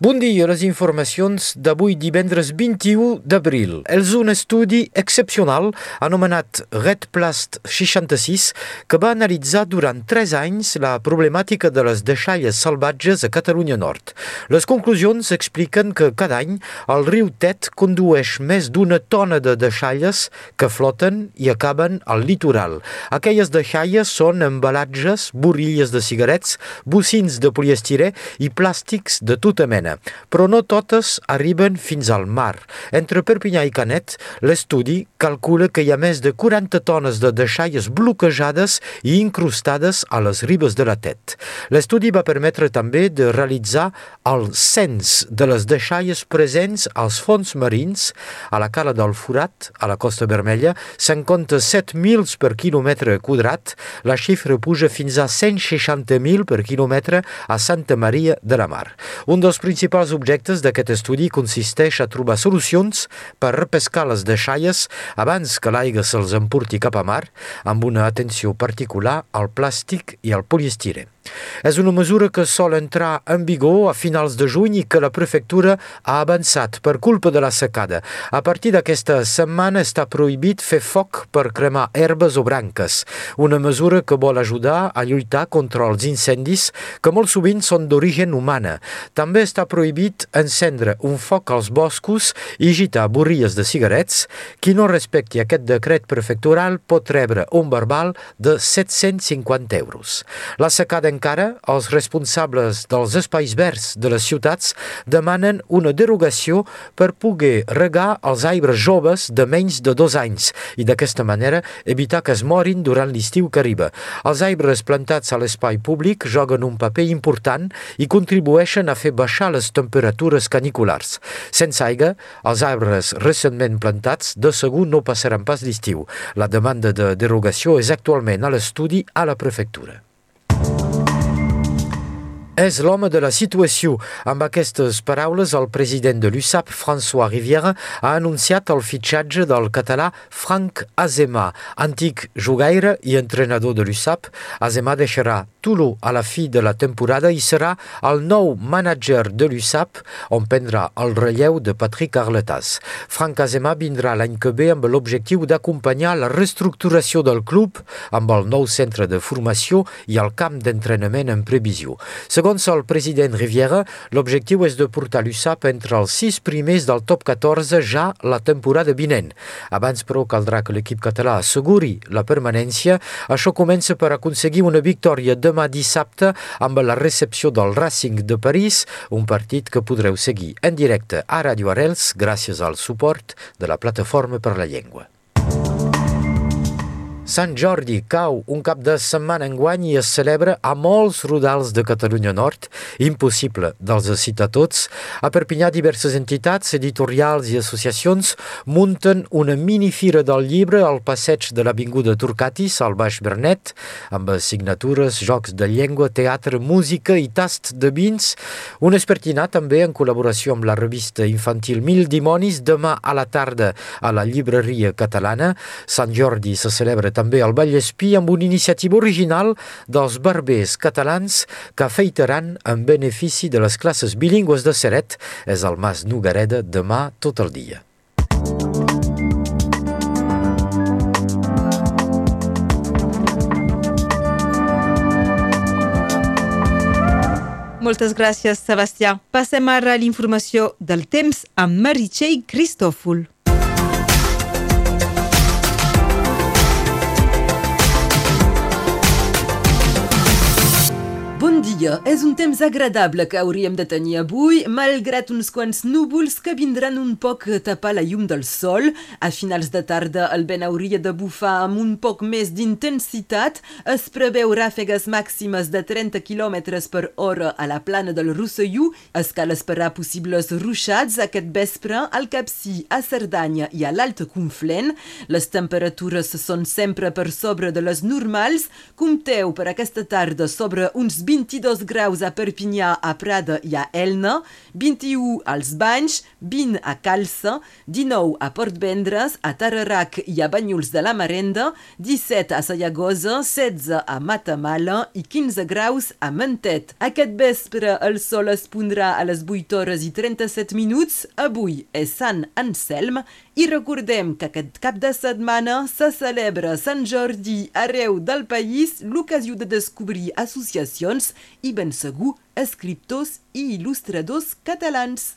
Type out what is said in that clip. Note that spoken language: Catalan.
Bon dia, les informacions d'avui divendres 21 d'abril. És un estudi excepcional anomenat Red Plast 66 que va analitzar durant 3 anys la problemàtica de les deixalles salvatges a Catalunya Nord. Les conclusions expliquen que cada any el riu Tet condueix més d'una tona de deixalles que floten i acaben al litoral. Aquelles deixalles són embalatges, borilles de cigarets, bocins de poliestirè i plàstics de tota mena Carolina, però no totes arriben fins al mar. Entre Perpinyà i Canet, l'estudi calcula que hi ha més de 40 tones de deixalles bloquejades i incrustades a les ribes de la Tet. L'estudi va permetre també de realitzar el cens de les deixalles presents als fons marins, a la cala del Forat, a la Costa Vermella, se'n compta 7.000 per quilòmetre quadrat, la xifra puja fins a 160.000 per quilòmetre a Santa Maria de la Mar. Un dels principals objectes d'aquest estudi consisteix a trobar solucions per repescar les deixalles abans que l'aigua se'ls emporti cap a mar, amb una atenció particular al plàstic i al poliestirè. És una mesura que sol entrar en vigor a finals de juny i que la prefectura ha avançat per culpa de la secada. A partir d'aquesta setmana està prohibit fer foc per cremar herbes o branques, una mesura que vol ajudar a lluitar contra els incendis que molt sovint són d'origen humana. També està prohibit encendre un foc als boscos i gitar borries de cigarets. Qui no respecti aquest decret prefectural pot rebre un verbal de 750 euros. La secada encara, els responsables dels espais verds de les ciutats demanen una derogació per poder regar els arbres joves de menys de dos anys i d'aquesta manera evitar que es morin durant l'estiu que arriba. Els arbres plantats a l'espai públic joguen un paper important i contribueixen a fer baixar les temperatures caniculars. Sense aigua, els arbres recentment plantats de segur no passaran pas l'estiu. La demanda de derogació és actualment a l'estudi a la prefectura és l'home de la situació. Amb aquestes paraules, el president de l'USAP, François Rivière, ha anunciat el fitxatge del català Frank Azema, antic jugaire i entrenador de l'USAP. Azema deixarà Tulu a la fi de la temporada i serà el nou mànager de l'USAP, on prendrà el relleu de Patrick Arletas. Frank Azema vindrà l'any que ve amb l'objectiu d'acompanyar la reestructuració del club amb el nou centre de formació i el camp d'entrenament en previsió. Segons Segons el president Riviera, l'objectiu és de portar l'USAP entre els sis primers del top 14 ja la temporada vinent. Abans, però, caldrà que l'equip català asseguri la permanència. Això comença per aconseguir una victòria demà dissabte amb la recepció del Racing de París, un partit que podreu seguir en directe a Radio Arels gràcies al suport de la Plataforma per la Llengua. Sant Jordi cau un cap de setmana en guany i es celebra a molts rodals de Catalunya Nord, impossible dels citar tots. A Perpinyà diverses entitats, editorials i associacions munten una minifira del llibre al passeig de l'Avinguda Turcatis, al Baix Bernet, amb signatures, jocs de llengua, teatre, música i tast de vins. Un espertinà també en col·laboració amb la revista infantil Mil Dimonis demà a la tarda a la llibreria catalana. Sant Jordi se celebra també al Vallespí amb una iniciativa original dels barbers catalans que afeitaran en benefici de les classes bilingües de Seret. És el Mas Nogareda demà tot el dia. Moltes gràcies, Sebastià. Passem ara a l'informació del temps amb Meritxell Cristòfol. Dia. És un temps agradable que hauríem de tenir avui, malgrat uns quants núvols que vindran un poc a tapar la llum del sol. A finals de tarda el vent hauria de bufar amb un poc més d'intensitat. Es preveu ràfegues màximes de 30 km per hora a la plana del Rosselló. Es cal esperar possibles ruixats aquest vespre al Capcí, a Cerdanya i a l'Alt Conflent. Les temperatures són sempre per sobre de les normals. Compteu per aquesta tarda sobre uns 20 22 graus a Perpinyà, a Prada i a Elna, 21 als Banys, 20 a Calça, 19 a Port Vendres, a Tarerac i a Banyuls de la Marenda, 17 a Sallagosa, 16 a Matamala i 15 graus a Mentet. Aquest vespre el sol es pondrà a les 8 hores i 37 minuts. Avui és Sant Anselm i recordem que aquest cap de setmana se celebra Sant Jordi arreu del país l'ocasió de descobrir associacions i ben segur escriptors i il·lustradors catalans.